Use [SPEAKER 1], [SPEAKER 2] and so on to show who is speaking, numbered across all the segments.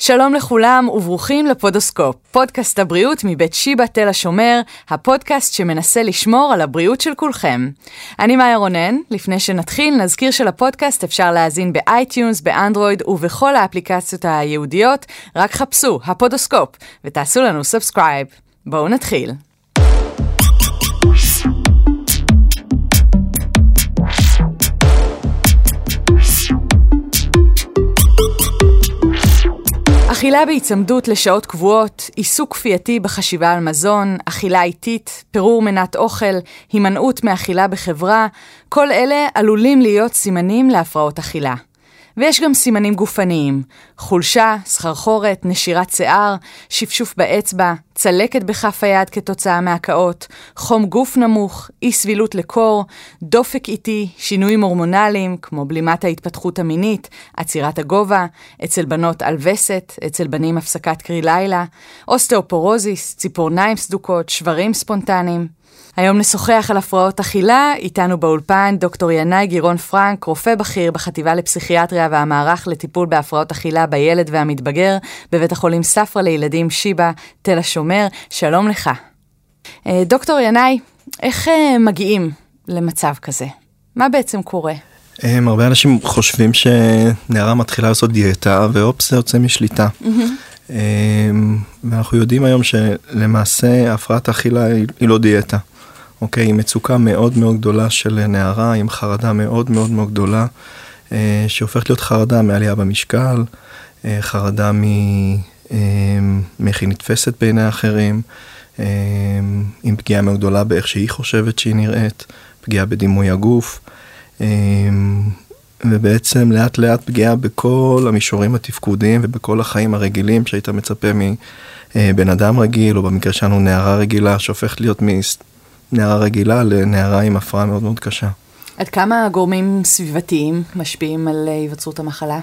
[SPEAKER 1] שלום לכולם וברוכים לפודוסקופ, פודקאסט הבריאות מבית שיבא תל השומר, הפודקאסט שמנסה לשמור על הבריאות של כולכם. אני מאיה רונן, לפני שנתחיל נזכיר שלפודקאסט אפשר להאזין ב iTunes, באנדרואיד ובכל האפליקציות הייעודיות, רק חפשו הפודוסקופ ותעשו לנו subscribe. בואו נתחיל. אכילה בהיצמדות לשעות קבועות, עיסוק כפייתי בחשיבה על מזון, אכילה איטית, פירור מנת אוכל, הימנעות מאכילה בחברה, כל אלה עלולים להיות סימנים להפרעות אכילה. ויש גם סימנים גופניים, חולשה, סחרחורת, נשירת שיער, שפשוף באצבע, צלקת בכף היד כתוצאה מהקאות, חום גוף נמוך, אי סבילות לקור, דופק איטי, שינויים הורמונליים, כמו בלימת ההתפתחות המינית, עצירת הגובה, אצל בנות אל וסת, אצל בנים הפסקת קרי לילה, אוסטאופורוזיס, ציפורניים סדוקות, שברים ספונטניים. היום נשוחח על הפרעות אכילה, איתנו באולפן דוקטור ינאי גירון פרנק, רופא בכיר בחטיבה לפסיכיאטריה והמערך לטיפול בהפרעות אכילה בילד והמתבגר, בבית החולים ספרא לילדים שיבא, תל השומר. שלום לך. אה, דוקטור ינאי, איך אה, מגיעים למצב כזה? מה בעצם קורה?
[SPEAKER 2] הם, הרבה אנשים חושבים שנערה מתחילה לעשות דיאטה ואופס זה יוצא משליטה. Mm-hmm. ואנחנו יודעים היום שלמעשה הפרעת אכילה היא לא דיאטה. אוקיי, עם מצוקה מאוד מאוד גדולה של נערה, עם חרדה מאוד מאוד מאוד גדולה, אה, שהופכת להיות חרדה מעלייה במשקל, אה, חרדה מ... אה, מאיך היא נתפסת בעיני האחרים, אה, עם פגיעה מאוד גדולה באיך שהיא חושבת שהיא נראית, פגיעה בדימוי הגוף. אה, ובעצם לאט לאט פגיעה בכל המישורים התפקודיים ובכל החיים הרגילים שהיית מצפה מבן אדם רגיל, או במקרה שלנו נערה רגילה, שהופכת להיות נערה רגילה לנערה עם הפרעה מאוד מאוד קשה.
[SPEAKER 1] עד כמה גורמים סביבתיים משפיעים על היווצרות המחלה?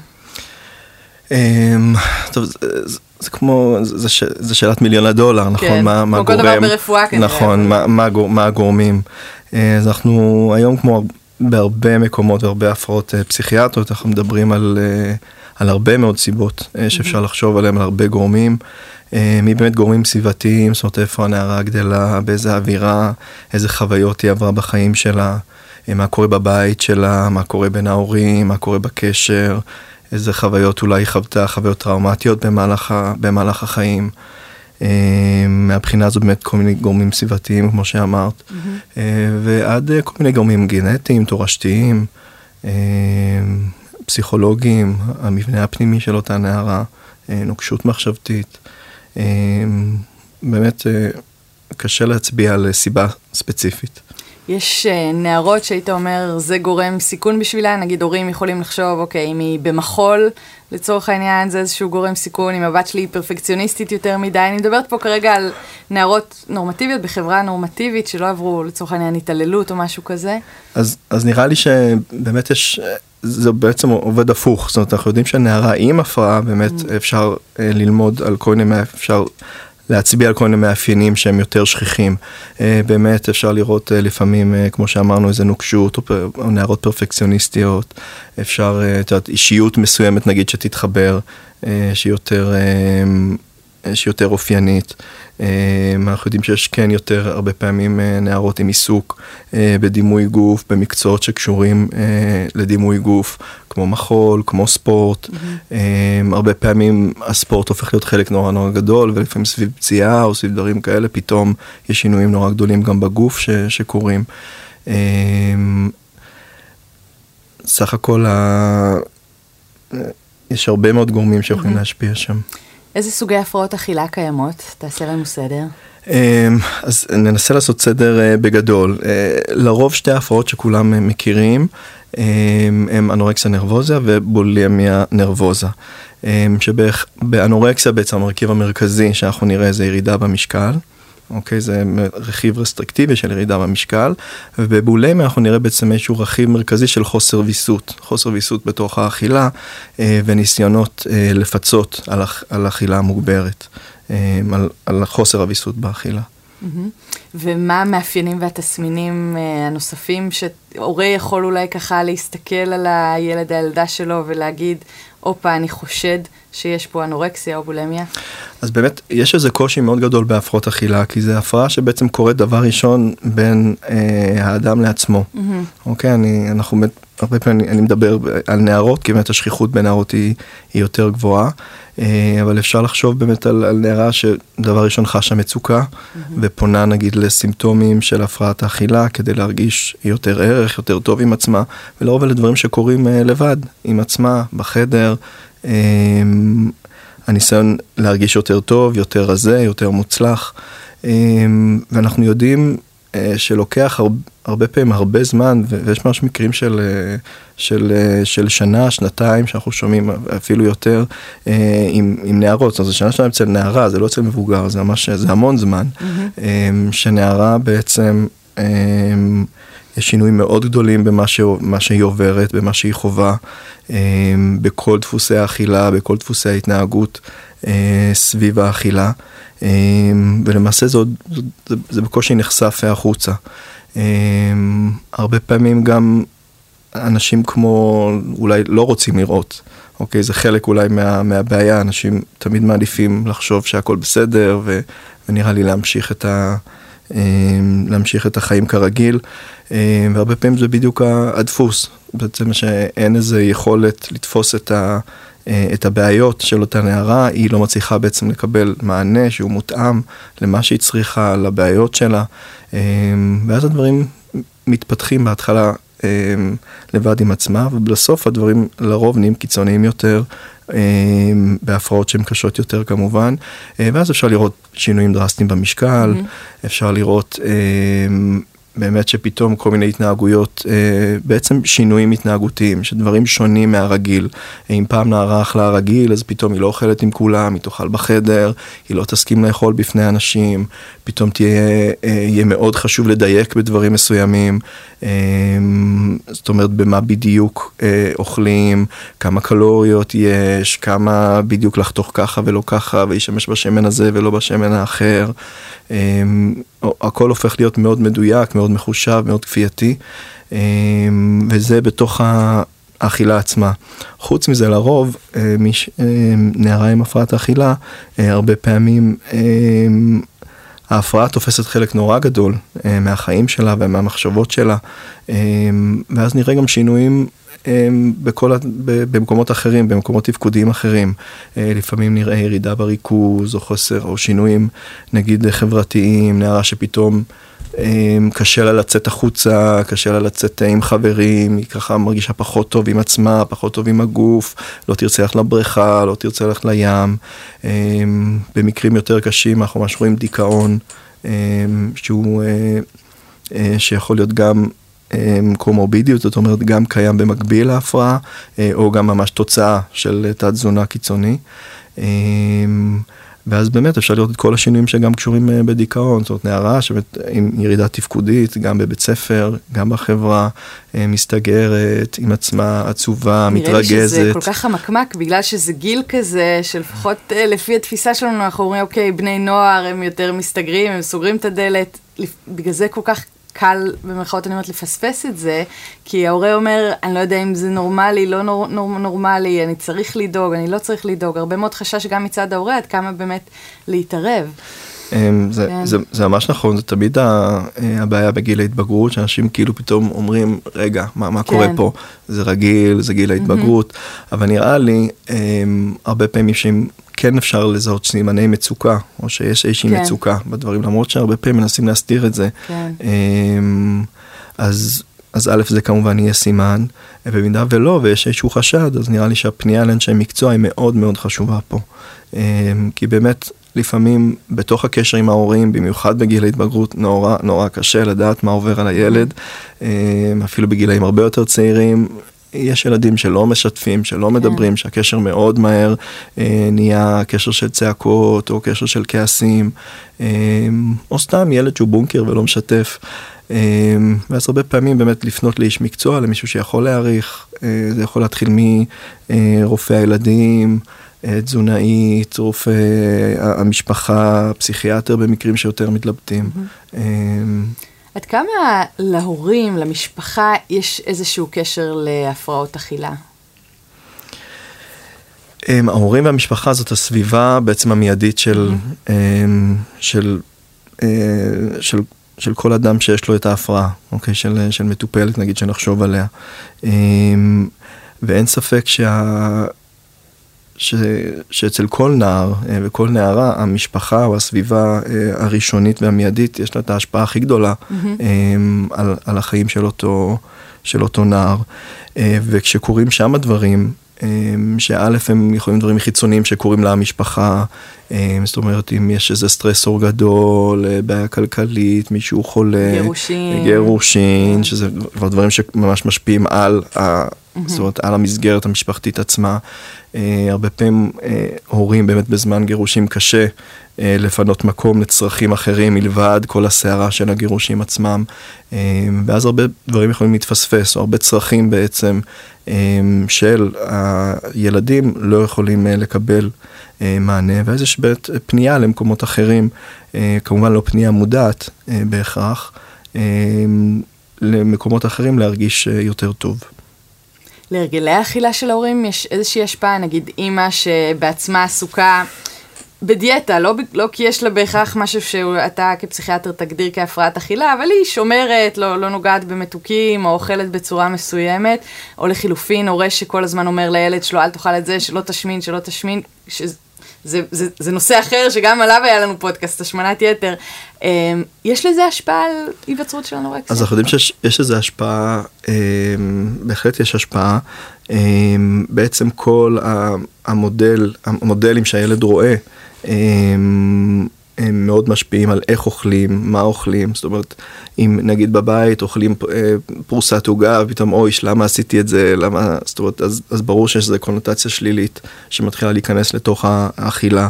[SPEAKER 2] אמ, טוב, זה, כמו, זה, שאלת מיליון הדולר, נכון?
[SPEAKER 1] כן, מה, גורם, כמו כל דבר ברפואה כנראה.
[SPEAKER 2] נכון, מה, הגורמים. אה, אז אנחנו היום כמו בהרבה מקומות והרבה הפרעות אה, פסיכיאטריות, אנחנו מדברים על, אה, על הרבה מאוד סיבות שאפשר לחשוב עליהן, על הרבה גורמים. מי באמת גורמים סביבתיים, זאת אומרת איפה הנערה גדלה, באיזה אווירה, איזה חוויות היא עברה בחיים שלה, מה קורה בבית שלה, מה קורה בין ההורים, מה קורה בקשר, איזה חוויות אולי היא חוותה, חוויות טראומטיות במהלך, במהלך החיים. אה, מהבחינה הזאת באמת כל מיני גורמים סביבתיים כמו שאמרת, mm-hmm. ועד כל מיני גורמים גנטיים, תורשתיים, פסיכולוגיים, המבנה הפנימי של אותה נערה, נוקשות מחשבתית. אמ, באמת אה, קשה להצביע על סיבה ספציפית.
[SPEAKER 1] יש אה, נערות שהיית אומר זה גורם סיכון בשבילה, נגיד הורים יכולים לחשוב, אוקיי, אם היא במחול, לצורך העניין זה איזשהו גורם סיכון, אם הבת שלי היא פרפקציוניסטית יותר מדי, אני מדברת פה כרגע על נערות נורמטיביות בחברה נורמטיבית שלא עברו לצורך העניין התעללות או משהו כזה.
[SPEAKER 2] אז, אז נראה לי שבאמת יש, זה בעצם עובד הפוך, זאת אומרת אנחנו יודעים שנערה עם הפרעה באמת mm. אפשר אה, ללמוד על כל מיני, אפשר להצביע על כל מיני מאפיינים שהם יותר שכיחים. אה, באמת אפשר לראות אה, לפעמים, אה, כמו שאמרנו, איזה נוקשות או נערות פרפקציוניסטיות, אפשר, את יודעת, אישיות מסוימת נגיד שתתחבר, שהיא יותר, שהיא יותר אופיינית. אנחנו יודעים שיש כן יותר הרבה פעמים נערות עם עיסוק בדימוי גוף, במקצועות שקשורים לדימוי גוף, כמו מחול, כמו ספורט. Mm-hmm. הרבה פעמים הספורט הופך להיות חלק נורא נורא גדול, ולפעמים סביב פציעה או סביב דברים כאלה, פתאום יש שינויים נורא גדולים גם בגוף ש, שקורים. סך הכל ה... יש הרבה מאוד גורמים שיכולים mm-hmm. להשפיע שם.
[SPEAKER 1] איזה סוגי הפרעות אכילה קיימות? תעשה לנו סדר.
[SPEAKER 2] אמ, אז ננסה לעשות סדר אה, בגדול. אה, לרוב שתי הפרעות שכולם מכירים הם אנורקסיה נרבוזה ובולימיה נרבוזה. שבאנורקסיה בעצם המרכיב המרכזי שאנחנו נראה זה ירידה במשקל. אוקיי, זה רכיב רסטרקטיבי של ירידה במשקל, ובבולמיה אנחנו נראה בעצם איזשהו רכיב מרכזי של חוסר ויסות, חוסר ויסות בתוך האכילה אה, וניסיונות אה, לפצות על, על אכילה מוגברת, אה, על, על חוסר הוויסות באכילה.
[SPEAKER 1] ומה המאפיינים והתסמינים uh, הנוספים שהורה יכול אולי ככה להסתכל על הילד, הילדה שלו ולהגיד, הופה, אני חושד שיש פה אנורקסיה או בולמיה?
[SPEAKER 2] אז באמת, יש איזה קושי מאוד גדול בהפרעות אכילה, כי זה הפרעה שבעצם קורית דבר ראשון בין אה, האדם לעצמו. Mm-hmm. אוקיי, אני, אנחנו באמת, הרבה פעמים אני מדבר על נערות, כי באמת השכיחות בנערות היא, היא יותר גבוהה, אה, אבל אפשר לחשוב באמת על, על נערה שדבר ראשון חשה מצוקה, mm-hmm. ופונה נגיד לסימפטומים של הפרעת האכילה, כדי להרגיש יותר ערך, יותר טוב עם עצמה, ולרוב אלה דברים שקורים אה, לבד, עם עצמה, בחדר. אה, הניסיון להרגיש יותר טוב, יותר רזה, יותר מוצלח. אמ, ואנחנו יודעים אה, שלוקח הרבה, הרבה פעמים הרבה זמן, ויש ממש מקרים של, אה, של, אה, של שנה, שנתיים, שאנחנו שומעים אפילו יותר עם, עם נערות. זאת אומרת, זה שנה שנתיים אצל נערה, זה לא אצל מבוגר, זה ממש, זה המון זמן. Mm-hmm. שנערה בעצם... אמ, יש שינויים מאוד גדולים במה ש... שהיא עוברת, במה שהיא חווה, אה, בכל דפוסי האכילה, בכל דפוסי ההתנהגות אה, סביב האכילה, אה, ולמעשה זה, עוד, זה, זה בקושי נחשף החוצה. הרבה פעמים גם אנשים כמו אולי לא רוצים לראות, אוקיי? זה חלק אולי מה, מהבעיה, אנשים תמיד מעדיפים לחשוב שהכל בסדר, ו, ונראה לי להמשיך את ה... להמשיך את החיים כרגיל, והרבה פעמים זה בדיוק הדפוס, בעצם שאין איזה יכולת לתפוס את, ה, את הבעיות של אותה נערה, היא לא מצליחה בעצם לקבל מענה שהוא מותאם למה שהיא צריכה, לבעיות שלה, ואז הדברים מתפתחים בהתחלה לבד עם עצמה, ובסוף הדברים לרוב נהיים קיצוניים יותר, בהפרעות שהן קשות יותר כמובן, ואז אפשר לראות שינויים דרסטיים במשקל, mm-hmm. אפשר לראות באמת שפתאום כל מיני התנהגויות, אה, בעצם שינויים התנהגותיים, שדברים שונים מהרגיל. אם פעם נערה אכלה רגיל, אז פתאום היא לא אוכלת עם כולם, היא תאכל בחדר, היא לא תסכים לאכול בפני אנשים, פתאום תהיה, אה, יהיה מאוד חשוב לדייק בדברים מסוימים, אה, זאת אומרת במה בדיוק אה, אוכלים, כמה קלוריות יש, כמה בדיוק לחתוך ככה ולא ככה, וישמש בשמן הזה ולא בשמן האחר. אה, הכל הופך להיות מאוד מדויק, מאוד מחושב, מאוד כפייתי, אה, וזה בתוך האכילה עצמה. חוץ מזה, לרוב, אה, מיש, אה, נערה עם הפרעת האכילה, הרבה פעמים ההפרעה תופסת חלק נורא גדול מהחיים שלה ומהמחשבות שלה, ואז נראה גם שינויים בכל, במקומות אחרים, במקומות תפקודיים אחרים. לפעמים נראה ירידה בריכוז או חוסר או שינויים נגיד חברתיים, נערה שפתאום קשה לה לצאת החוצה, קשה לה לצאת עם חברים, היא ככה מרגישה פחות טוב עם עצמה, פחות טוב עם הגוף, לא תרצה ללכת לבריכה, לא תרצה ללכת לים. במקרים יותר קשים אנחנו ממש רואים דיכאון, שהוא, אה, אה, שיכול להיות גם קומורבידיות, זאת אומרת גם קיים במקביל להפרעה, אה, או גם ממש תוצאה של תת תזונה קיצוני. ואז באמת אפשר לראות את כל השינויים שגם קשורים אה, בדיכאון, זאת אומרת נערה שבאמת עם ירידה תפקודית, גם בבית ספר, גם בחברה, אה, מסתגרת, עם עצמה עצובה,
[SPEAKER 1] נראה
[SPEAKER 2] מתרגזת.
[SPEAKER 1] נראה לי שזה כל כך חמקמק, בגלל שזה גיל כזה, שלפחות אה, לפי התפיסה שלנו אנחנו אומרים, אוקיי, בני נוער הם יותר מסתגרים, הם סוגרים את הדלת, בגלל זה כל כך קל, במרכאות אני אומרת, לפספס את זה, כי ההורה אומר, אני לא יודע אם זה נורמלי, לא נור, נור, נורמלי, אני צריך לדאוג, אני לא צריך לדאוג. הרבה מאוד חשש גם מצד ההורה, עד כמה באמת להתערב.
[SPEAKER 2] אמ, זה, כן. זה, זה ממש נכון, זה תמיד אה, הבעיה בגיל ההתבגרות, שאנשים כאילו פתאום אומרים, רגע, מה, מה קורה כן. פה? זה רגיל, זה גיל ההתבגרות, mm-hmm. אבל נראה לי, אמ, הרבה פעמים שהם כן אפשר לזהות סימני מצוקה, או שיש איזושהי כן. מצוקה בדברים, למרות שהרבה פעמים מנסים להסתיר את זה. כן. אמ, אז, אז א', זה כמובן יהיה סימן, ובמידה ולא, ויש איזשהו חשד, אז נראה לי שהפנייה לאנשי מקצוע היא מאוד מאוד חשובה פה. כי באמת, לפעמים בתוך הקשר עם ההורים, במיוחד בגיל ההתבגרות, נורא נורא קשה לדעת מה עובר על הילד, אמ, אפילו בגילאים הרבה יותר צעירים, יש ילדים שלא משתפים, שלא כן. מדברים, שהקשר מאוד מהר אה, נהיה קשר של צעקות או קשר של כעסים, אה, או סתם ילד שהוא בונקר ולא משתף. אה, ואז הרבה פעמים באמת לפנות לאיש מקצוע, למישהו שיכול להעריך, אה, זה יכול להתחיל מרופא הילדים. אה, תזונאית, רופא המשפחה, פסיכיאטר במקרים שיותר מתלבטים. Mm-hmm.
[SPEAKER 1] עד כמה להורים, למשפחה, יש איזשהו קשר להפרעות אכילה?
[SPEAKER 2] הם, ההורים והמשפחה זאת הסביבה בעצם המיידית של, mm-hmm. הם, של, אה, של, של כל אדם שיש לו את ההפרעה, אוקיי? של, של מטופלת נגיד שנחשוב עליה. ואין ספק שה... ש, שאצל כל נער אה, וכל נערה המשפחה או הסביבה אה, הראשונית והמיידית יש לה את ההשפעה הכי גדולה mm-hmm. על, על החיים של אותו, של אותו נער. וכשקורים שם הדברים שא' הם יכולים דברים חיצוניים שקורים למשפחה, זאת אומרת אם יש איזה סטרסור גדול, בעיה כלכלית, מישהו חולה,
[SPEAKER 1] גירושין,
[SPEAKER 2] גירושין שזה כבר דברים שממש משפיעים על, ה, זאת אומרת על המסגרת המשפחתית עצמה. הרבה פעמים הורים באמת בזמן גירושים קשה לפנות מקום לצרכים אחרים מלבד כל הסערה של הגירושים עצמם, ואז הרבה דברים יכולים להתפספס, או הרבה צרכים בעצם של הילדים לא יכולים לקבל מענה, ואז יש באמת פנייה למקומות אחרים, כמובן לא פנייה מודעת בהכרח, למקומות אחרים להרגיש יותר טוב.
[SPEAKER 1] להרגלי האכילה של ההורים יש איזושהי השפעה, נגיד אימא שבעצמה עסוקה בדיאטה, לא, לא כי יש לה בהכרח משהו שאתה כפסיכיאטר תגדיר כהפרעת אכילה, אבל היא שומרת, לא, לא נוגעת במתוקים, או אוכלת בצורה מסוימת, או לחילופין, הורה שכל הזמן אומר לילד שלו, אל תאכל את זה, שלא תשמין, שלא תשמין, שזה, זה, זה, זה נושא אחר שגם עליו היה לנו פודקאסט, השמנת יתר. Um, יש לזה השפעה על היווצרות של אנורקסיה?
[SPEAKER 2] אז אנחנו יודעים שיש לזה השפעה, um, בהחלט יש השפעה. Um, בעצם כל המודל, המודלים שהילד רואה, הם, מאוד משפיעים על איך אוכלים, מה אוכלים, זאת אומרת, אם נגיד בבית אוכלים אה, פרוסת עוגה, ופתאום אויש, למה עשיתי את זה, למה, זאת אומרת, אז, אז ברור שיש איזו קונוטציה שלילית שמתחילה להיכנס לתוך האכילה.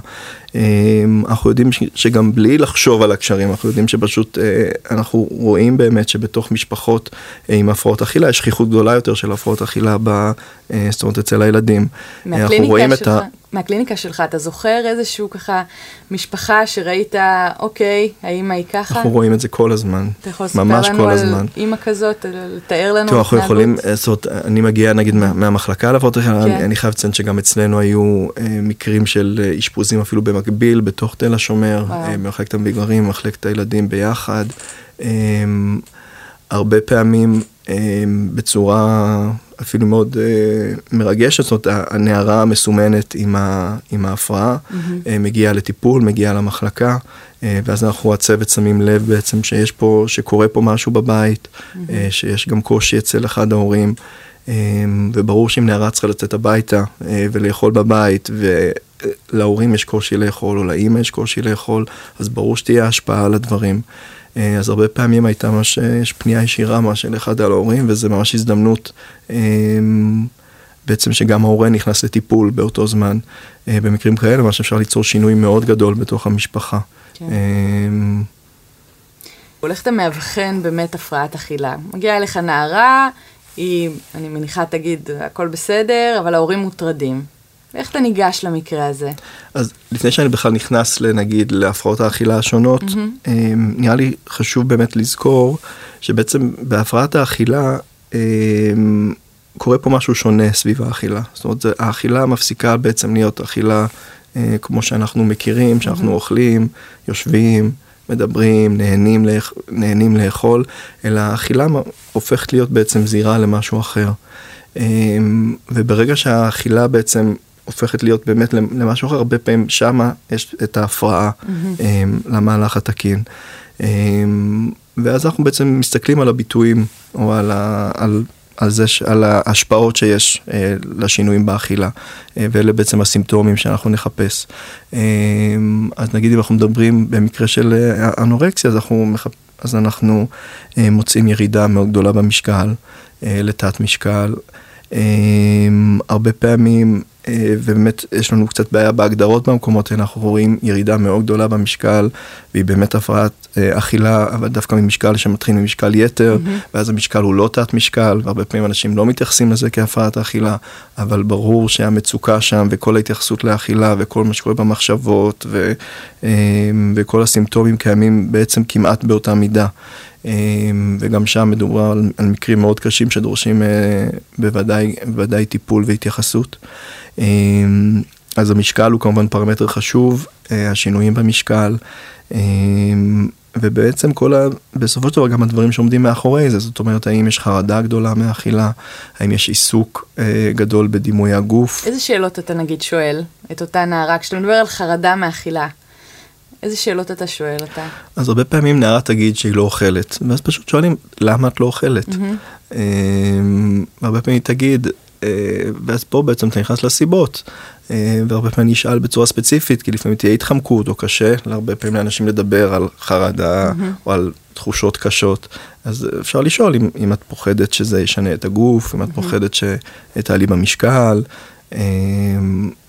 [SPEAKER 2] אנחנו יודעים שגם בלי לחשוב על הקשרים, אנחנו יודעים שפשוט אה, אנחנו רואים באמת שבתוך משפחות אה, עם הפרעות אכילה יש שכיחות גדולה יותר של הפרעות אכילה, ב, זאת אומרת אצל הילדים.
[SPEAKER 1] מהקליניקה שלך. מהקליניקה שלך, אתה זוכר איזשהו ככה משפחה שראית, אוקיי, האמא היא ככה?
[SPEAKER 2] אנחנו רואים את זה כל הזמן.
[SPEAKER 1] אתה יכול לספר לנו על אימא כזאת, לתאר לנו
[SPEAKER 2] תראו, אנחנו יכולים, אה, זאת אומרת, אני מגיע נגיד מה, מהמחלקה להפרעות אכילה, כן. אני, אני חייב לציין שגם אצלנו היו אה, מקרים של אה, אשפוזים אפילו במקביל, בתוך תל השומר, אה, במחלקת המבוגרים, במחלקת הילדים ביחד. אה, הרבה פעמים אה, בצורה אפילו מאוד uh, מרגשת, זאת אומרת, הנערה המסומנת עם, ה, עם ההפרעה mm-hmm. מגיעה לטיפול, מגיעה למחלקה, uh, ואז אנחנו הצוות שמים לב בעצם שיש פה, שקורה פה משהו בבית, mm-hmm. שיש גם קושי אצל אחד ההורים, uh, וברור שאם נערה צריכה לצאת הביתה ולאכול בבית, ולהורים יש קושי לאכול, או לאימא יש קושי לאכול, אז ברור שתהיה השפעה על הדברים. אה, אז הרבה פעמים הייתה ממש, אה, יש פנייה ישירה ממש של אחד על ההורים, וזה ממש הזדמנות אה, בעצם שגם ההורה נכנס לטיפול באותו זמן. במקרים כאלה, ממש אפשר ליצור שינוי מאוד גדול בתוך המשפחה. כן.
[SPEAKER 1] הולך אתה מאבחן באמת הפרעת אכילה. מגיעה אליך נערה, היא, אני מניחה תגיד, הכל בסדר, אבל ההורים מוטרדים. איך אתה ניגש למקרה הזה?
[SPEAKER 2] אז לפני שאני בכלל נכנס לנגיד להפרעות האכילה השונות, mm-hmm. נראה לי חשוב באמת לזכור שבעצם בהפרעת האכילה אמ, קורה פה משהו שונה סביב האכילה. זאת אומרת, האכילה מפסיקה בעצם להיות אכילה אה, כמו שאנחנו מכירים, שאנחנו mm-hmm. אוכלים, יושבים. מדברים, נהנים, לאכ... נהנים לאכול, אלא האכילה הופכת להיות בעצם זירה למשהו אחר. אמ, וברגע שהאכילה בעצם הופכת להיות באמת למשהו אחר, הרבה פעמים שמה יש את ההפרעה mm-hmm. למהלך התקין. אמ, ואז אנחנו בעצם מסתכלים על הביטויים, או על, ה, על, על, זה, על ההשפעות שיש אה, לשינויים באכילה, אה, ואלה בעצם הסימפטומים שאנחנו נחפש. אמ, אז נגיד אם אנחנו מדברים במקרה של אה, אנורקסיה, אז אנחנו, מחפ... אז אנחנו מוצאים ירידה מאוד גדולה במשקל, לתת משקל. אמ, הרבה פעמים אה, ובאמת יש לנו קצת בעיה בהגדרות במקומות האלה, אנחנו רואים ירידה מאוד גדולה במשקל, והיא באמת הפרעת אה, אכילה, אבל דווקא ממשקל שמתחיל ממשקל יתר, mm-hmm. ואז המשקל הוא לא תת משקל, והרבה פעמים אנשים לא מתייחסים לזה כהפרעת אכילה, אבל ברור שהמצוקה שם, וכל ההתייחסות לאכילה, וכל מה שקורה במחשבות, ו, אה, וכל הסימפטומים קיימים בעצם כמעט באותה מידה. וגם שם מדובר על, על מקרים מאוד קשים שדורשים בוודאי, בוודאי טיפול והתייחסות. אז המשקל הוא כמובן פרמטר חשוב, השינויים במשקל. ובעצם כל ה... בסופו של דבר גם הדברים שעומדים מאחורי זה, זאת אומרת, האם יש חרדה גדולה מאכילה, האם יש עיסוק אה, גדול בדימוי הגוף.
[SPEAKER 1] איזה שאלות אתה נגיד שואל את אותה נערה, כשאתה מדבר על חרדה מאכילה, איזה שאלות אתה שואל אותה?
[SPEAKER 2] אז הרבה פעמים נערה תגיד שהיא לא אוכלת, ואז פשוט שואלים, למה את לא אוכלת? Mm-hmm. אה, הרבה פעמים היא תגיד, אה, ואז פה בעצם אתה נכנס לסיבות. אה, והרבה פעמים נשאל בצורה ספציפית, כי לפעמים תהיה התחמקות או קשה להרבה פעמים לאנשים לדבר על חרדה. או על תחושות קשות. אז אפשר לשאול אם, אם את פוחדת שזה ישנה את הגוף, אם את. פוחדת שתעלי במשקל.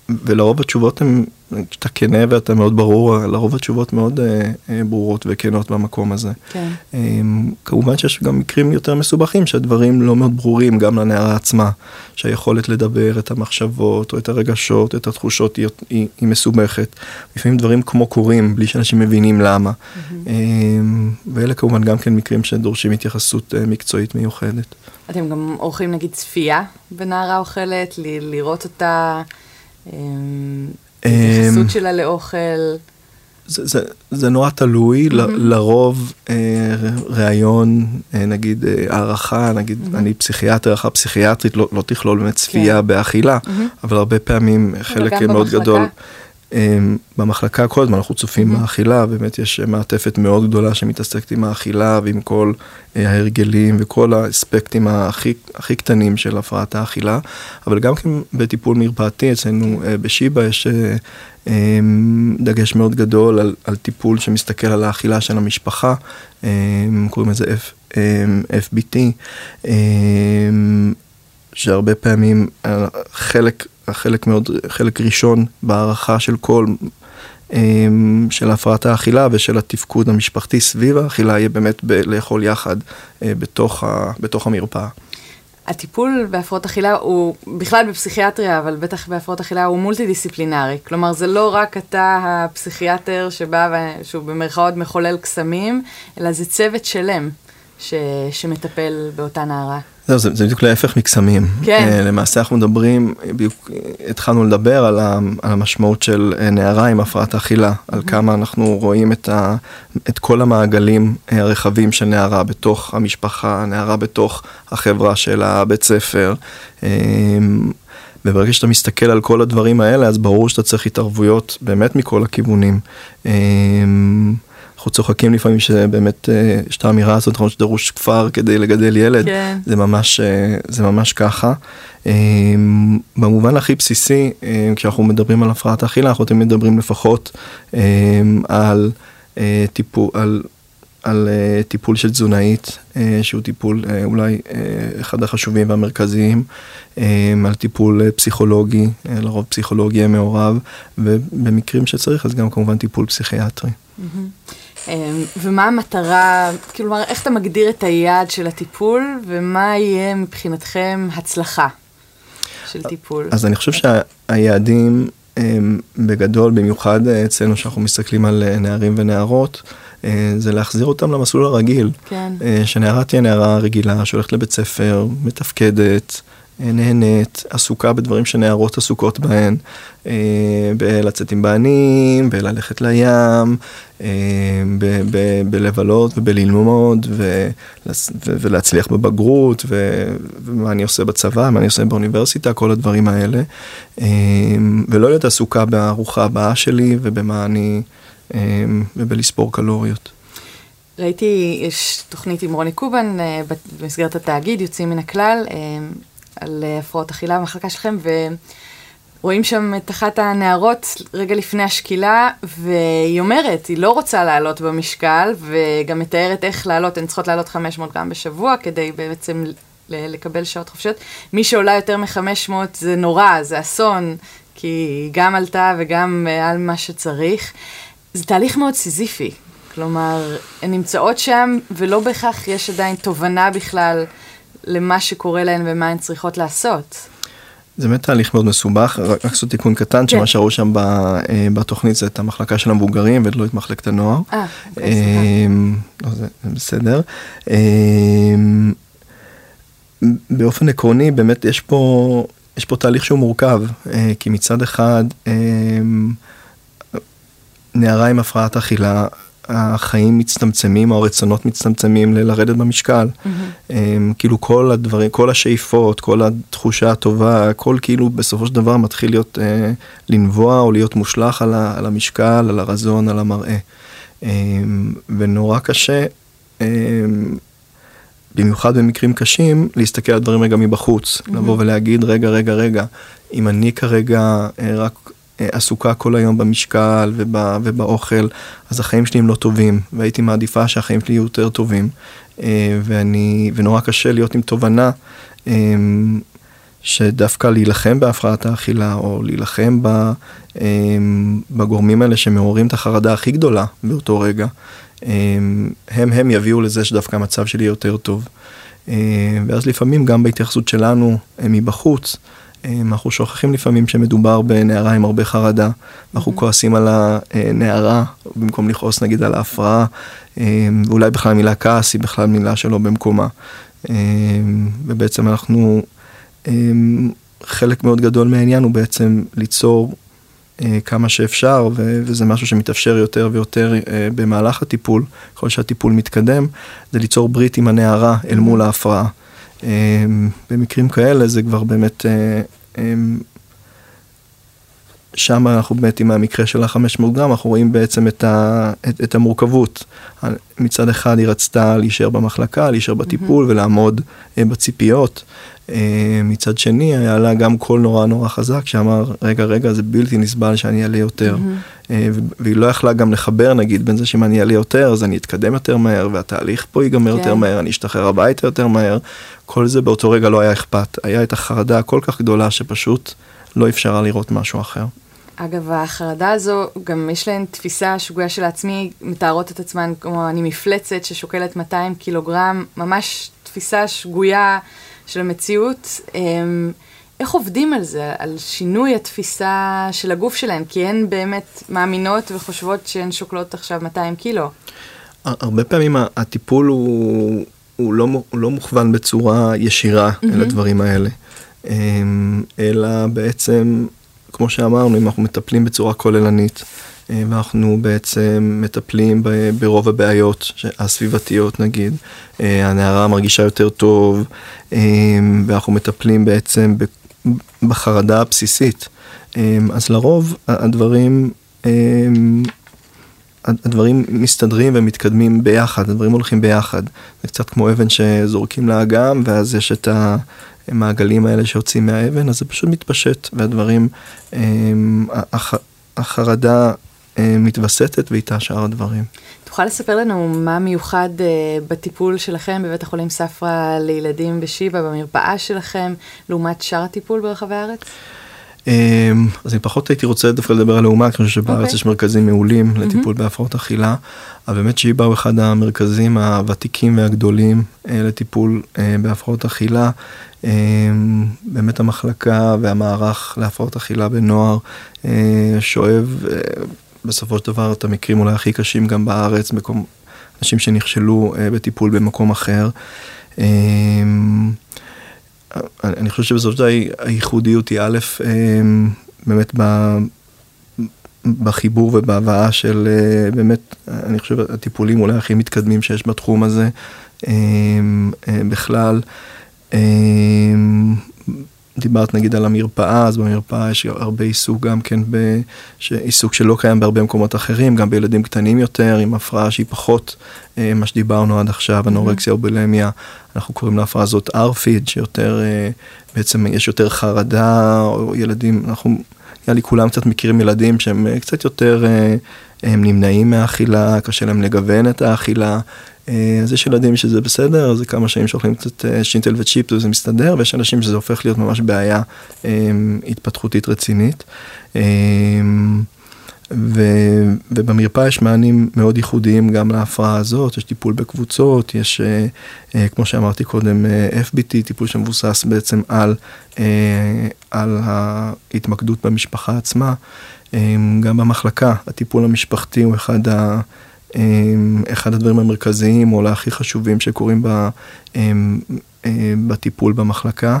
[SPEAKER 2] ולרוב התשובות הן, כשאתה כנה ואתה מאוד ברור, לרוב התשובות מאוד אה, אה, ברורות וכנות במקום הזה. כן. אה, כמובן שיש גם מקרים יותר מסובכים שהדברים לא מאוד ברורים גם לנערה עצמה, שהיכולת לדבר את המחשבות או את הרגשות, את התחושות היא, היא, היא מסובכת. לפעמים דברים כמו קורים בלי שאנשים מבינים למה. Mm-hmm. אה, ואלה כמובן גם כן מקרים שדורשים התייחסות אה, מקצועית מיוחדת.
[SPEAKER 1] אתם גם עורכים נגיד צפייה בנערה אוכלת, ל- לראות אותה. אמ, התייחסות אמ, שלה לאוכל.
[SPEAKER 2] זה, זה, זה נורא תלוי, mm-hmm. לרוב אה, ראיון, אה, נגיד אה, הערכה, נגיד mm-hmm. אני פסיכיאטר, הערכה פסיכיאטרית לא, לא תכלול באמת צפייה כן. באכילה, mm-hmm. אבל הרבה פעמים חלק מאוד. גדול. אמ, במחלקה כל הזמן אנחנו צופים mm-hmm. באכילה, באמת יש מעטפת מאוד גדולה שמתעסקת עם האכילה ועם כל אה, ההרגלים וכל האספקטים הכי, הכי קטנים של הפרעת האכילה, אבל גם כן בטיפול מרפאתי אצלנו אה, בשיבא יש אה, אמ, דגש מאוד גדול על, על טיפול שמסתכל על האכילה של המשפחה, אמ, קוראים לזה F, FBT, שהרבה פעמים חלק החלק מאוד, חלק ראשון בהערכה של כל, אמ, של הפרעת האכילה ושל התפקוד המשפחתי סביב האכילה יהיה באמת ב- לאכול יחד אה, בתוך, ה, בתוך המרפאה.
[SPEAKER 1] הטיפול בהפרעות אכילה הוא בכלל בפסיכיאטריה, אבל בטח בהפרעות אכילה הוא מולטי דיסציפלינרי. כלומר, זה לא רק אתה הפסיכיאטר שבא, שהוא במרכאות מחולל קסמים, אלא זה צוות שלם ש, שמטפל באותה נערה.
[SPEAKER 2] זהו, זה, זה בדיוק להפך מקסמים. כן. Uh, למעשה אנחנו מדברים, בדיוק התחלנו לדבר על, ה, על המשמעות של נערה עם הפרעת אכילה, mm-hmm. על כמה אנחנו רואים את, ה, את כל המעגלים הרחבים של נערה בתוך המשפחה, נערה בתוך החברה של הבית ספר. וברגע שאתה מסתכל על כל הדברים האלה, אז ברור שאתה צריך התערבויות באמת מכל הכיוונים. אנחנו צוחקים לפעמים שבאמת אה, יש את האמירה הזאת, נכון שדרוש כפר כדי לגדל ילד, כן. זה, ממש, אה, זה ממש ככה. אה, במובן הכי בסיסי, כשאנחנו מדברים על הפרעת אכילה, אנחנו תמיד מדברים לפחות על טיפול, על על uh, טיפול של תזונאית, uh, שהוא טיפול uh, אולי uh, אחד החשובים והמרכזיים, על טיפול uh, פסיכולוגי, uh, לרוב פסיכולוגי מעורב, ובמקרים שצריך אז גם כמובן טיפול פסיכיאטרי. Mm-hmm.
[SPEAKER 1] אמ, ומה המטרה, כלומר, איך אתה מגדיר את היעד של הטיפול, ומה יהיה מבחינתכם הצלחה של טיפול?
[SPEAKER 2] אז אני חושב שהיעדים הם בגדול, במיוחד אצלנו, שאנחנו מסתכלים על אה, נערים ונערות, אה, זה להחזיר אותם למסלול הרגיל. כן. אה, שנערה תהיה נערה רגילה, שהולכת לבית ספר, מתפקדת. נהנית, עסוקה בדברים שנערות עסוקות בהן, אה, בלצאת עם בנים, בללכת לים, אה, בלבלות ובללמוד ולהצליח בבגרות ומה אני עושה בצבא, מה אני עושה באוניברסיטה, כל הדברים האלה. אה, ולא להיות עסוקה בארוחה הבאה שלי ובמה אני, ובלספור קלוריות.
[SPEAKER 1] ראיתי, יש תוכנית עם רוני קובן במסגרת התאגיד, יוצאים מן הכלל. על אה, הפרעות אכילה במחלקה שלכם, ורואים שם את אחת הנערות רגע לפני השקילה, והיא אומרת, היא לא רוצה לעלות במשקל, וגם מתארת איך לעלות, הן צריכות לעלות 500 גרם בשבוע, כדי בעצם לקבל שעות חופשיות. מי שעולה יותר מ-500 זה נורא, זה אסון, כי היא גם עלתה וגם אה, על מה שצריך. זה תהליך מאוד סיזיפי. כלומר, הן נמצאות שם, ולא בהכרח יש עדיין תובנה בכלל למה שקורה להן ומה הן צריכות לעשות.
[SPEAKER 2] זה באמת תהליך מאוד מסובך, רק לעשות תיקון קטן, כן. שמה שראו שם אה, בתוכנית זה את המחלקה של המבוגרים ולא את מחלקת הנוער. אה, אוקיי, אמ, לא, זה בסדר. אמ, באופן עקרוני, באמת יש פה יש פה תהליך שהוא מורכב, כי מצד אחד, נערה עם הפרעת אכילה, החיים מצטמצמים או הרצונות מצטמצמים ללרדת במשקל. Mm-hmm. כאילו כל הדברים, כל השאיפות, כל התחושה הטובה, הכל כאילו בסופו של דבר מתחיל להיות, אה, לנבוע או להיות מושלך על, ה, על המשקל, על הרזון, על המראה. אה, ונורא קשה, אה, במיוחד במקרים קשים, להסתכל על דברים רגע מבחוץ, mm-hmm. לבוא ולהגיד רגע, רגע, רגע, אם אני כרגע אה, רק עסוקה כל היום במשקל ובא, ובאוכל, אז החיים שלי הם לא טובים, והייתי מעדיפה שהחיים שלי יהיו יותר טובים. אה, ואני, ונורא קשה להיות עם תובנה אה, שדווקא להילחם בהפרעת האכילה, או להילחם בגורמים האלה שמעוררים את החרדה הכי גדולה באותו רגע, הם הם יביאו לזה שדווקא המצב שלי יותר טוב. ואז לפעמים גם בהתייחסות שלנו מבחוץ, אנחנו שוכחים לפעמים שמדובר בנערה עם הרבה חרדה, אנחנו mm-hmm. כועסים על הנערה במקום לכעוס נגיד על ההפרעה, ואולי בכלל המילה כעס היא בכלל מילה שלא במקומה. ובעצם אנחנו, חלק מאוד גדול מהעניין הוא בעצם ליצור כמה שאפשר, וזה משהו שמתאפשר יותר ויותר במהלך הטיפול, ככל שהטיפול מתקדם, זה ליצור ברית עם הנערה אל מול ההפרעה. במקרים כאלה זה כבר באמת שם אנחנו באמת עם המקרה של ה-500 גרם, אנחנו רואים בעצם את, ה, את, את המורכבות. מצד אחד היא רצתה להישאר במחלקה, להישאר בטיפול mm-hmm. ולעמוד uh, בציפיות. Uh, מצד שני היה לה גם קול נורא נורא חזק שאמר, רגע, רגע, זה בלתי נסבל שאני אעלה יותר. Mm-hmm. Uh, והיא לא יכלה גם לחבר נגיד בין זה שאם אני אעלה יותר אז אני אתקדם יותר מהר והתהליך פה ייגמר כן. יותר מהר, אני אשתחרר הביתה יותר מהר. כל זה באותו רגע לא היה אכפת. היה את החרדה הכל כך גדולה שפשוט לא אפשרה לראות משהו אחר.
[SPEAKER 1] אגב, החרדה הזו, גם יש להן תפיסה שגויה של עצמי, מתארות את עצמן כמו אני מפלצת ששוקלת 200 קילוגרם, ממש תפיסה שגויה של המציאות. אמ, איך עובדים על זה, על שינוי התפיסה של הגוף שלהן? כי הן באמת מאמינות וחושבות שהן שוקלות עכשיו 200 קילו.
[SPEAKER 2] הרבה פעמים הטיפול הוא, הוא, לא, הוא לא מוכוון בצורה ישירה mm-hmm. אל הדברים האלה, אמ, אלא בעצם כמו שאמרנו, אם אנחנו מטפלים בצורה כוללנית, אה, ואנחנו בעצם מטפלים ברוב הבעיות הסביבתיות נגיד, אה, הנערה מרגישה יותר טוב, אה, ואנחנו מטפלים בעצם בחרדה הבסיסית. אז לרוב הדברים, הדברים מסתדרים ומתקדמים ביחד, הדברים הולכים ביחד. זה קצת כמו אבן שזורקים לאגם, ואז יש את. המעגלים האלה שיוצאים מהאבן, אז זה פשוט מתפשט, והדברים, הח, החרדה מתווסתת ואיתה שאר הדברים.
[SPEAKER 1] תוכל לספר לנו מה מיוחד uh, בטיפול שלכם בבית החולים ספרא לילדים בשיבא, במרפאה שלכם, לעומת שאר הטיפול ברחבי הארץ?
[SPEAKER 2] אמ, אז אני פחות הייתי רוצה דווקא לדבר על לאומה, כי אני חושב שבארץ okay. אוקיי. יש מרכזים מעולים mm-hmm. לטיפול בהפרעות אכילה, אבל באמת שיבא הוא אחד המרכזים הוותיקים והגדולים אה, לטיפול אה, בהפרעות אכילה. אה, באמת המחלקה והמערך להפרעות אכילה בנוער שואב בסופו של דבר את המקרים אולי הכי קשים גם בארץ, מקום, אנשים שנכשלו בטיפול במקום אחר. אני חושב שבסופו של דבר הייחודיות היא א', אמ, באמת בחיבור ובהבאה של באמת, אני חושב הטיפולים אולי הכי מתקדמים שיש בתחום הזה אמ, אה, בכלל. דיברת נגיד על המרפאה, אז במרפאה יש הרבה עיסוק גם כן, ב... עיסוק שלא קיים בהרבה מקומות אחרים, גם בילדים קטנים יותר, עם הפרעה שהיא פחות אה, מה שדיברנו עד עכשיו. אנורקסיה או בולמיה, אנחנו קוראים להפרעה הזאת ארפיד, שיותר, אה, בעצם יש יותר חרדה, או ילדים, אנחנו, נראה לי כולם קצת מכירים ילדים שהם אה, קצת יותר, הם נמנעים מהאכילה, קשה להם לגוון את האכילה. אה, אז יש ילדים שזה בסדר, זה כמה שנים שאוכלים קצת אה, שינטל וצ'יפ וזה מסתדר, ויש אנשים שזה הופך להיות ממש בעיה אה, התפתחותית רצינית. ו, ובמרפאה יש מענים מאוד ייחודיים גם להפרעה הזאת, יש טיפול בקבוצות, יש, כמו שאמרתי קודם, FBT, טיפול שמבוסס בעצם על, על ההתמקדות במשפחה עצמה. גם במחלקה, הטיפול המשפחתי הוא אחד ה... אחד הדברים המרכזיים או הכי חשובים שקורים ב, בטיפול במחלקה.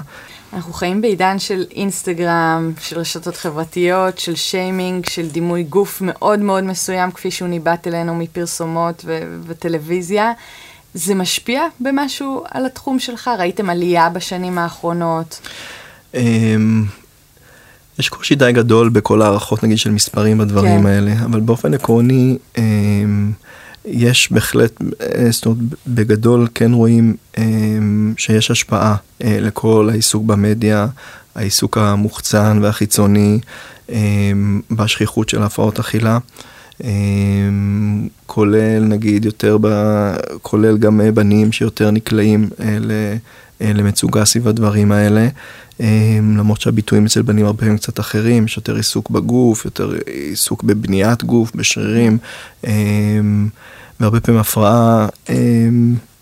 [SPEAKER 1] אנחנו חיים בעידן של אינסטגרם, של רשתות חברתיות, של שיימינג, של דימוי גוף מאוד מאוד מסוים, כפי שהוא ניבט אלינו מפרסומות ו- וטלוויזיה. זה משפיע במשהו על התחום שלך? ראיתם עלייה בשנים האחרונות?
[SPEAKER 2] יש קושי די גדול בכל הערכות נגיד של מספרים בדברים כן. האלה, אבל באופן עקרוני אמ, יש בהחלט, אה, זאת אומרת, בגדול כן רואים אמ, שיש השפעה אה, לכל העיסוק במדיה, העיסוק המוחצן והחיצוני בשכיחות של הפרעות אכילה. כולל נגיד יותר, ב, כולל גם בנים שיותר נקלעים אה, למצוגה סביב הדברים האלה. למרות שהביטויים אצל בנים הרבה פעמים קצת אחרים, יש יותר עיסוק בגוף, יותר עיסוק בבניית גוף, בשרירים, והרבה פעמים הפרעה,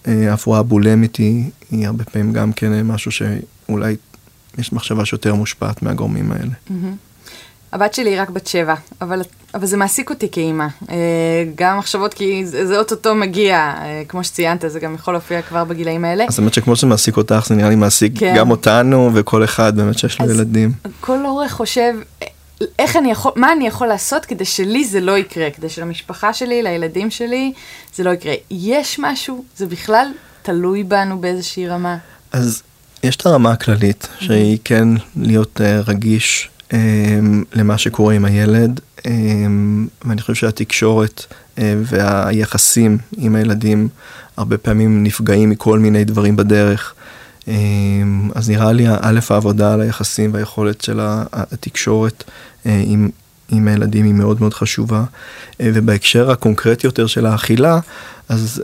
[SPEAKER 2] אה, הפרעה בולמית היא, היא הרבה פעמים גם כן משהו שאולי יש מחשבה שיותר מושפעת מהגורמים האלה. Mm-hmm.
[SPEAKER 1] הבת שלי היא רק בת שבע, אבל, אבל זה מעסיק אותי כאימא. אה, גם מחשבות, כי זה, זה אוטוטו מגיע, אה, כמו שציינת, זה גם יכול להופיע כבר בגילאים האלה.
[SPEAKER 2] אז האמת שכמו שזה מעסיק אותך, זה נראה לי מעסיק כן. גם אותנו וכל אחד באמת שיש לו ילדים.
[SPEAKER 1] כל הורה חושב, איך אני יכול, מה אני יכול לעשות כדי שלי זה לא יקרה, כדי שלמשפחה שלי, לילדים שלי, זה לא יקרה. יש משהו, זה בכלל תלוי בנו באיזושהי רמה.
[SPEAKER 2] אז יש את הרמה הכללית, שהיא כן להיות uh, רגיש למה שקורה עם הילד, אמ, ואני חושב שהתקשורת אה, והיחסים עם הילדים הרבה פעמים נפגעים מכל מיני דברים בדרך. אז נראה לי, א', העבודה על היחסים והיכולת של התקשורת אה, עם, עם הילדים היא מאוד מאוד חשובה. אה, ובהקשר הקונקרטי יותר של האכילה, אז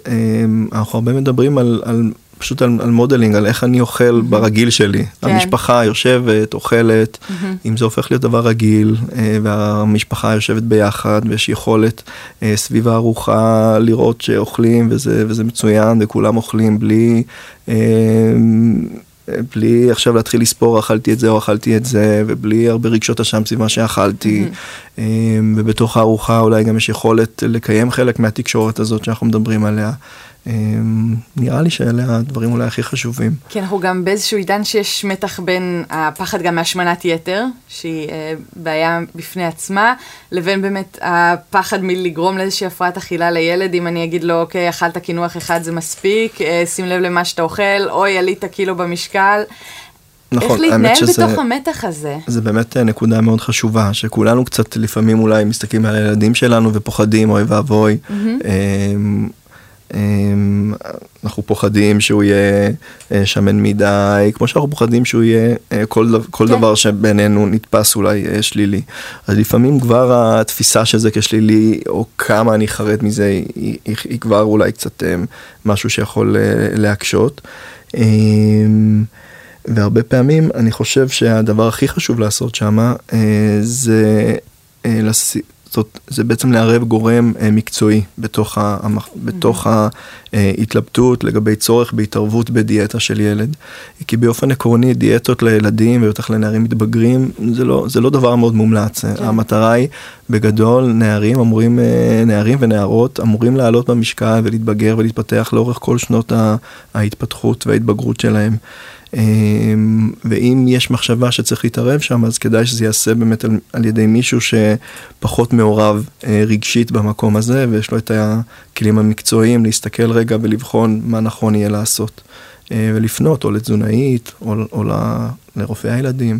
[SPEAKER 2] אנחנו הרבה מדברים על, על פשוט על, על modeling, על איך אני אוכל mm-hmm. ברגיל שלי. כן. המשפחה יושבת, אוכלת, mm-hmm. אם זה הופך להיות דבר רגיל, אה, והמשפחה יושבת ביחד, ויש יכולת אה, סביב הארוחה לראות שאוכלים, וזה, וזה מצוין, וכולם אוכלים בלי... אה, בלי עכשיו להתחיל לספור אכלתי את זה או אכלתי את זה ובלי הרבה רגשות אשם סביב מה שאכלתי mm-hmm. ובתוך הארוחה אולי גם יש יכולת לקיים חלק מהתקשורת הזאת שאנחנו מדברים עליה נראה לי שאלה הדברים אולי הכי חשובים.
[SPEAKER 1] כי אנחנו גם באיזשהו עידן שיש מתח בין הפחד גם מהשמנת יתר, שהיא אה, בעיה בפני עצמה, לבין באמת הפחד מלגרום לאיזושהי הפרעת אכילה לילד, אם אני אגיד לו, אוקיי, אכלת קינוח אחד זה מספיק, אה, שים לב למה שאתה אוכל, אוי, עלית קילו במשקל. נכון, איך להתנהל שזה, בתוך המתח הזה.
[SPEAKER 2] זה באמת אה, נקודה מאוד חשובה, שכולנו קצת לפעמים אולי מסתכלים על הילדים שלנו ופוחדים, אוי ואבוי. Mm-hmm. אמ, אנחנו פוחדים שהוא יהיה אה, שמן מדי, כמו שאנחנו פוחדים שהוא יהיה אה, כל, כל כן. דבר שבינינו נתפס אולי אה, שלילי. אז לפעמים כבר התפיסה של זה כשלילי, או כמה אני חרד מזה, היא, היא, היא כבר אולי קצת משהו שיכול להקשות. אמ, והרבה פעמים אני חושב שהדבר הכי חשוב לעשות שם זה זאת, זה בעצם לערב גורם אה, מקצועי בתוך, ה, בתוך mm-hmm. ההתלבטות לגבי צורך בהתערבות בדיאטה של ילד. כי באופן עקרוני דיאטות לילדים ובטח לנערים מתבגרים זה לא, זה לא דבר מאוד מומלץ. כן. המטרה היא בגדול נערים אמורים, אה, נערים ונערות אמורים לעלות במשקל ולהתבגר ולהתפתח לאורך כל שנות ההתפתחות וההתבגרות שלהם. אמ, ואם יש מחשבה שצריך להתערב שם, אז כדאי שזה ייעשה באמת על, על ידי מישהו שפחות מעורב אה, רגשית במקום הזה, ויש לו את הכלים המקצועיים להסתכל רגע ולבחון מה נכון יהיה לעשות. אה, ולפנות או לתזונאית או, או לרופאי הילדים.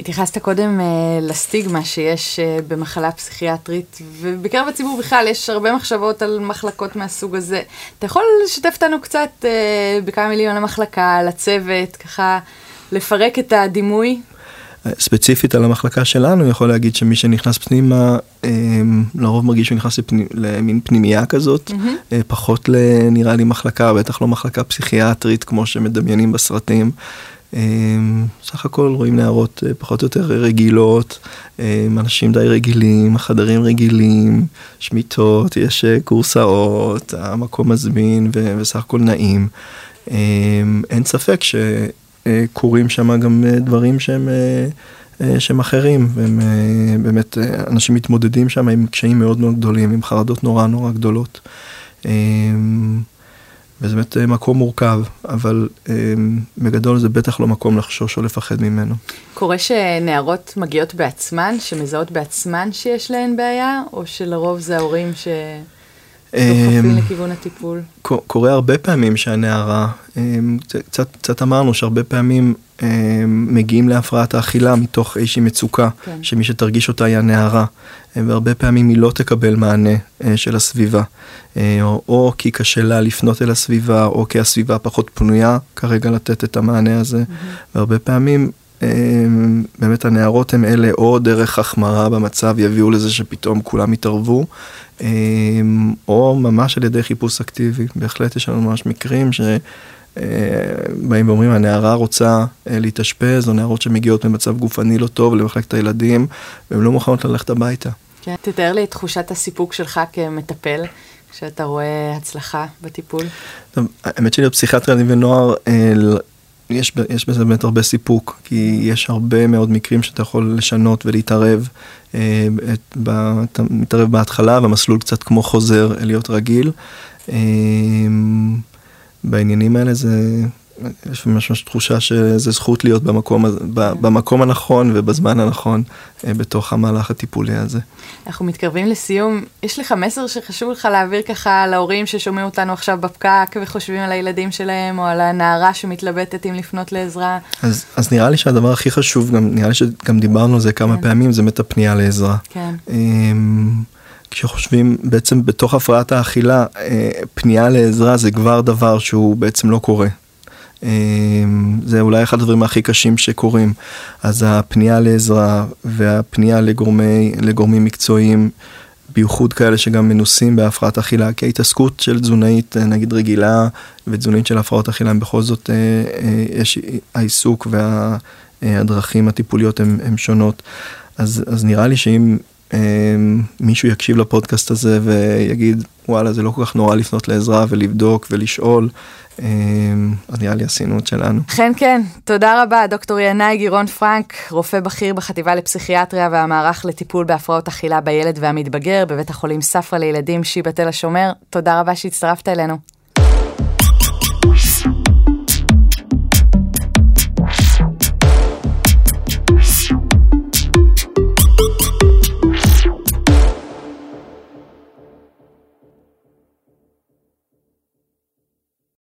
[SPEAKER 1] התייחסת קודם uh, לסטיגמה שיש uh, במחלה פסיכיאטרית, ובקרב הציבור בכלל יש הרבה מחשבות על מחלקות מהסוג הזה. אתה יכול לשתף אותנו קצת uh, בכמה מילים על המחלקה, על הצוות, ככה לפרק את הדימוי?
[SPEAKER 2] ספציפית על המחלקה שלנו, יכול להגיד שמי שנכנס פנימה, לרוב מרגיש שהוא נכנס לפני, למין פנימייה כזאת, mm-hmm. פחות לנראה לי מחלקה, בטח לא מחלקה פסיכיאטרית כמו שמדמיינים בסרטים. אמ, סך הכל רואים נערות אה, פחות או יותר רגילות, אמ, אנשים די רגילים, חדרים רגילים, שמיטות, יש אה, קורסאות, המקום מזמין וסך הכל נעים. אמ, אין ספק שקורים שם גם אה, דברים שהם שהם אחרים, והם באמת, אנשים מתמודדים שם עם קשיים מאוד מאוד גדולים, עם חרדות נורא נורא גדולות. וזה באמת מקום מורכב, אבל בגדול זה בטח לא מקום לחשוש או לפחד ממנו.
[SPEAKER 1] קורה שנערות מגיעות בעצמן, שמזהות בעצמן שיש להן בעיה, או שלרוב זה ההורים ש... דוחפים לכיוון הטיפול.
[SPEAKER 2] קורה הרבה פעמים שהנערה, קצת, קצת אמרנו שהרבה פעמים מגיעים להפרעת האכילה מתוך איזושהי מצוקה, כן. שמי שתרגיש אותה היא הנערה, והרבה פעמים היא לא תקבל מענה של הסביבה, או, או כי קשה לה לפנות אל הסביבה, או כי הסביבה פחות פנויה כרגע לתת את המענה הזה, mm-hmm. והרבה פעמים באמת הנערות הן אלה או דרך החמרה במצב יביאו לזה שפתאום כולם יתערבו, או ממש על ידי חיפוש אקטיבי. בהחלט יש לנו ממש מקרים שבאים ואומרים הנערה רוצה להתאשפז, או נערות שמגיעות במצב גופני לא טוב למחלקת הילדים, והן לא מוכנות ללכת הביתה.
[SPEAKER 1] כן, תתאר לי את תחושת הסיפוק שלך כמטפל. כשאתה רואה הצלחה בטיפול?
[SPEAKER 2] טוב, האמת ילדים ונוער יש, יש בזה באמת הרבה סיפוק, כי יש הרבה מאוד מקרים שאתה יכול לשנות ולהתערב. אה, את, אתה מתערב בהתחלה והמסלול קצת כמו חוזר להיות רגיל. אה, בעניינים האלה זה, יש ממש ממש תחושה שזה זכות להיות במקום, במקום הנכון ובזמן הנכון אה, בתוך המהלך הטיפולי הזה.
[SPEAKER 1] אנחנו מתקרבים לסיום. יש לך מסר שחשוב לך להעביר ככה להורים ששומעים אותנו עכשיו בפקק וחושבים על הילדים שלהם או על הנערה שמתלבטת אם לפנות לעזרה?
[SPEAKER 2] אז, אז נראה לי שהדבר הכי חשוב, גם נראה לי שגם דיברנו על זה כמה כן. פעמים, זה באמת הפנייה לעזרה. כן. כשחושבים בעצם בתוך הפרעת האכילה, אה, פנייה לעזרה זה כבר דבר שהוא בעצם לא קורה. אמ, זה אולי אחד הדברים הכי קשים שקורים. אז הפנייה לעזרה והפנייה לגורמי, לגורמים מקצועיים, בייחוד כאלה שגם מנוסים בהפרעת אכילה, כי ההתעסקות של תזונאית נגיד רגילה ותזונאית של הפרעות אכילה, הם בכל זאת, אה, אה, יש העיסוק והדרכים הטיפוליות הן שונות. אז, אז נראה לי שאם מישהו יקשיב לפודקאסט הזה ויגיד וואלה זה לא כל כך נורא לפנות לעזרה ולבדוק ולשאול אמ, אז נראה לי עשינו את שלנו.
[SPEAKER 1] כן כן תודה רבה דוקטור ינאי גירון פרנק רופא בכיר בחטיבה לפסיכיאטריה והמערך לטיפול בהפרעות אכילה בילד והמתבגר בבית החולים ספרא לילדים שיבא תל השומר תודה רבה שהצטרפת אלינו.